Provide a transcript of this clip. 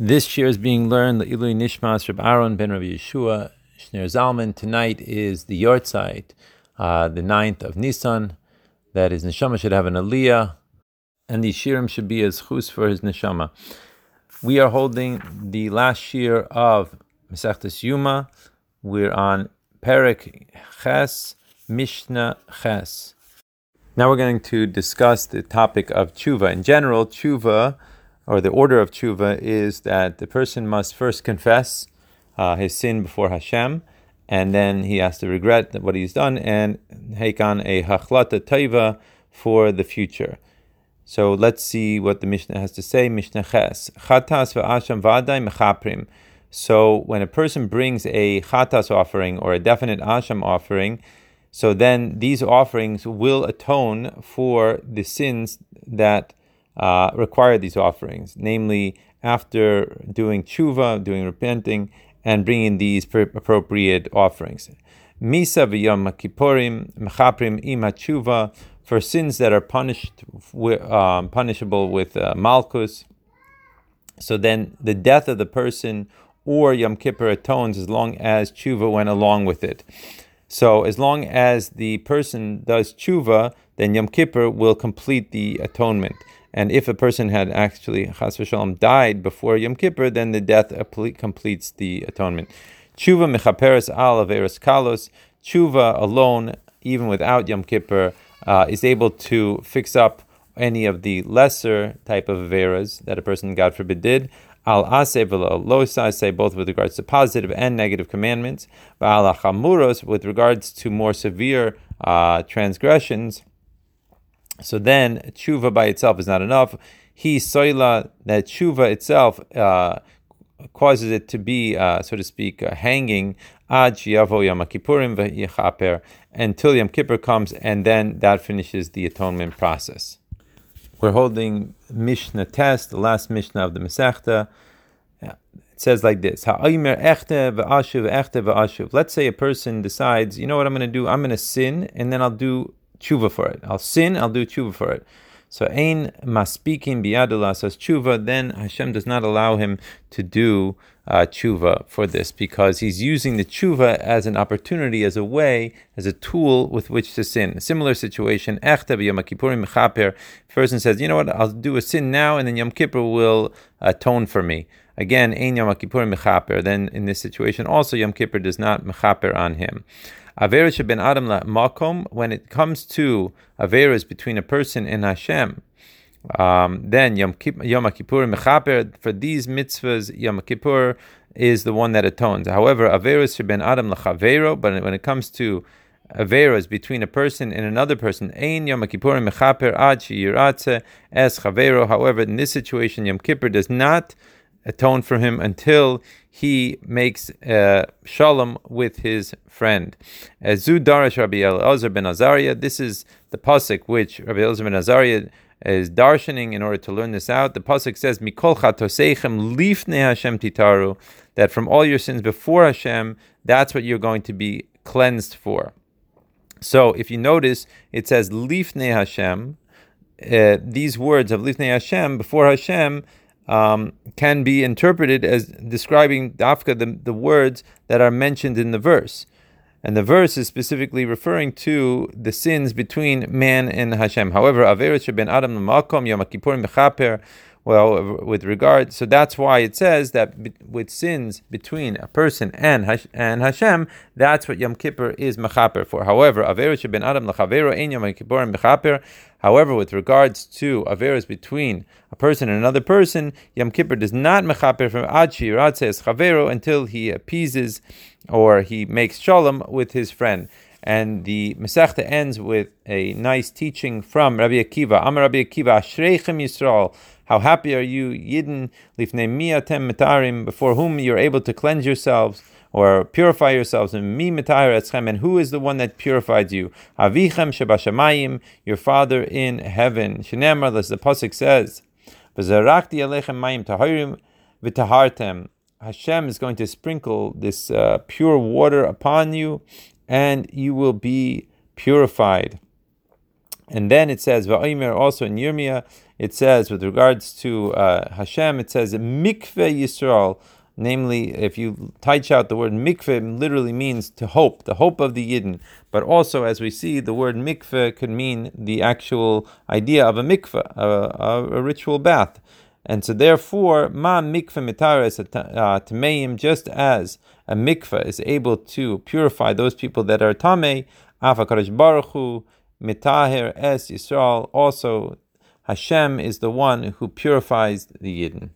This year is being learned the Ilui Nishmas Reb Aaron ben Rabbi Yeshua Shneur Zalman. Tonight is the Yortzeit, uh, the 9th of Nisan. That is, neshama should have an aliyah, and the shiurim should be as chus for his neshama. We are holding the last shiur of Masechtas Yuma. We're on Perek Ches, Mishnah Ches. Now we're going to discuss the topic of tshuva. In general, tshuva or the order of tshuva is that the person must first confess uh, his sin before Hashem, and then he has to regret what he's done and take on a hachlata taiva for the future. So let's see what the Mishnah has to say. Mishnah Ches. Chatas v'asham v'adai mechaprim. So when a person brings a chatas offering or a definite asham offering, so then these offerings will atone for the sins that uh, require these offerings, namely after doing tshuva, doing repenting, and bringing these appropriate offerings. Misa v'yom kippurim mechaprim ima tshuva for sins that are punished, um, punishable with uh, malkus. So then the death of the person or Yom Kippur atones as long as tshuva went along with it. So as long as the person does tshuva, then Yom Kippur will complete the atonement. And if a person had actually chas v'shalom died before Yom Kippur, then the death completes the atonement. Tshuva mechaperes al averos kalos. Tshuva alone, even without Yom Kippur, uh, is able to fix up any of the lesser type of averas that a person, God forbid, did. Al ase say both with regards to positive and negative commandments. Al with regards to more severe uh, transgressions. So then tshuva by itself is not enough. He soila that tshuva itself uh, causes it to be, uh, so to speak, uh, hanging ad yavo yom kippurim until Yom Kippur comes, and then that finishes the atonement process. We're holding Mishnah Tes, the last Mishnah of the Masechta. It says like this: Let's say a person decides, you know what I'm going to do? I'm going to sin, and then I'll do tshuva for it. I'll sin, I'll do tshuva for it. So ein maspikin biyadullah says tshuva, then Hashem does not allow him to do uh, tshuva for this because he's using the tshuva as an opportunity, as a way, as a tool with which to sin. A similar situation, echta b'yom kippurim mechaper. Person says, you know what, I'll do a sin now, and then Yom Kippur will atone for me. Again, ein Yom kippurim mechaper. Then in this situation, also Yom Kippur does not mechaper on him. Averis ben Adam la makom, when it comes to Averis between a person and Hashem, um, then Yom, Yom Kippur Mechaper, for these mitzvahs, Yom Kippur is the one that atones. However, Averis ben Adam lachavero, but when it comes to Averas between a person and another person, Ein Yom Kippur Mechaper Ad Shiyiratze Es Chavero. However, in this situation, Yom Kippur does not atone for him until he makes uh, shalom with his friend. Zu Darash Rabbi Elazar ben Azariah, this is the pasuk which Rabbi Elazar ben Azariah is darshaning in order to learn this out. The pasuk says, "Mikol chatoseichem lifnei Hashem titaru," that from all your sins before Hashem, that's what you're going to be cleansed for. So, if you notice, it says lifnei Hashem. Uh, these words of lifnei Hashem before Hashem um, can be interpreted as describing dafka the, the words that are mentioned in the verse. And the verse is specifically referring to the sins between man and Hashem. However, Averit ben Adam Makom Yom Kippurim well, uh, with regard, so that's why it says that with sins between a person and and Hashem, that's what Yom Kippur is mechaper for. However, averus ben adam lachavero ein Yom mechaper. However, with regards to averus between a person and another person, Yom Kippur does not mechaper from achi ratzes chavero until he appeases or he makes shalom with his friend. And the Masechta ends with a nice teaching from Rabbi Akiva. Amar Rabbi Akiva, Ashreichem Yisrael. How happy are you, Yidden, lifnei miatem metarim, before whom you're able to cleanse yourselves or purify yourselves. And mi metahir etzchem, and who is the one that purifies you? Avichem shebashamayim, your Father in heaven. Shenemar, as the pasuk says, v'zarakti alechem mayim tahirim v'tahartem. Hashem is going to sprinkle this uh, pure water upon you, and you will be purified. And then it says, Va'imer also in Yirmiyah, it says, with regards to uh, Hashem, it says, Mikveh Yisrael. Namely, if you touch out the word mikveh, literally means to hope, the hope of the Yidden. But also, as we see, the word mikveh could mean the actual idea of a mikveh, a, a, a ritual bath. And so, therefore, ma mikveh mitares uh, just as a mikveh is able to purify those people that are tamei, afakadosh baruch hu, mitaher es Yisrael, also Hashem is the one who purifies the Yidden.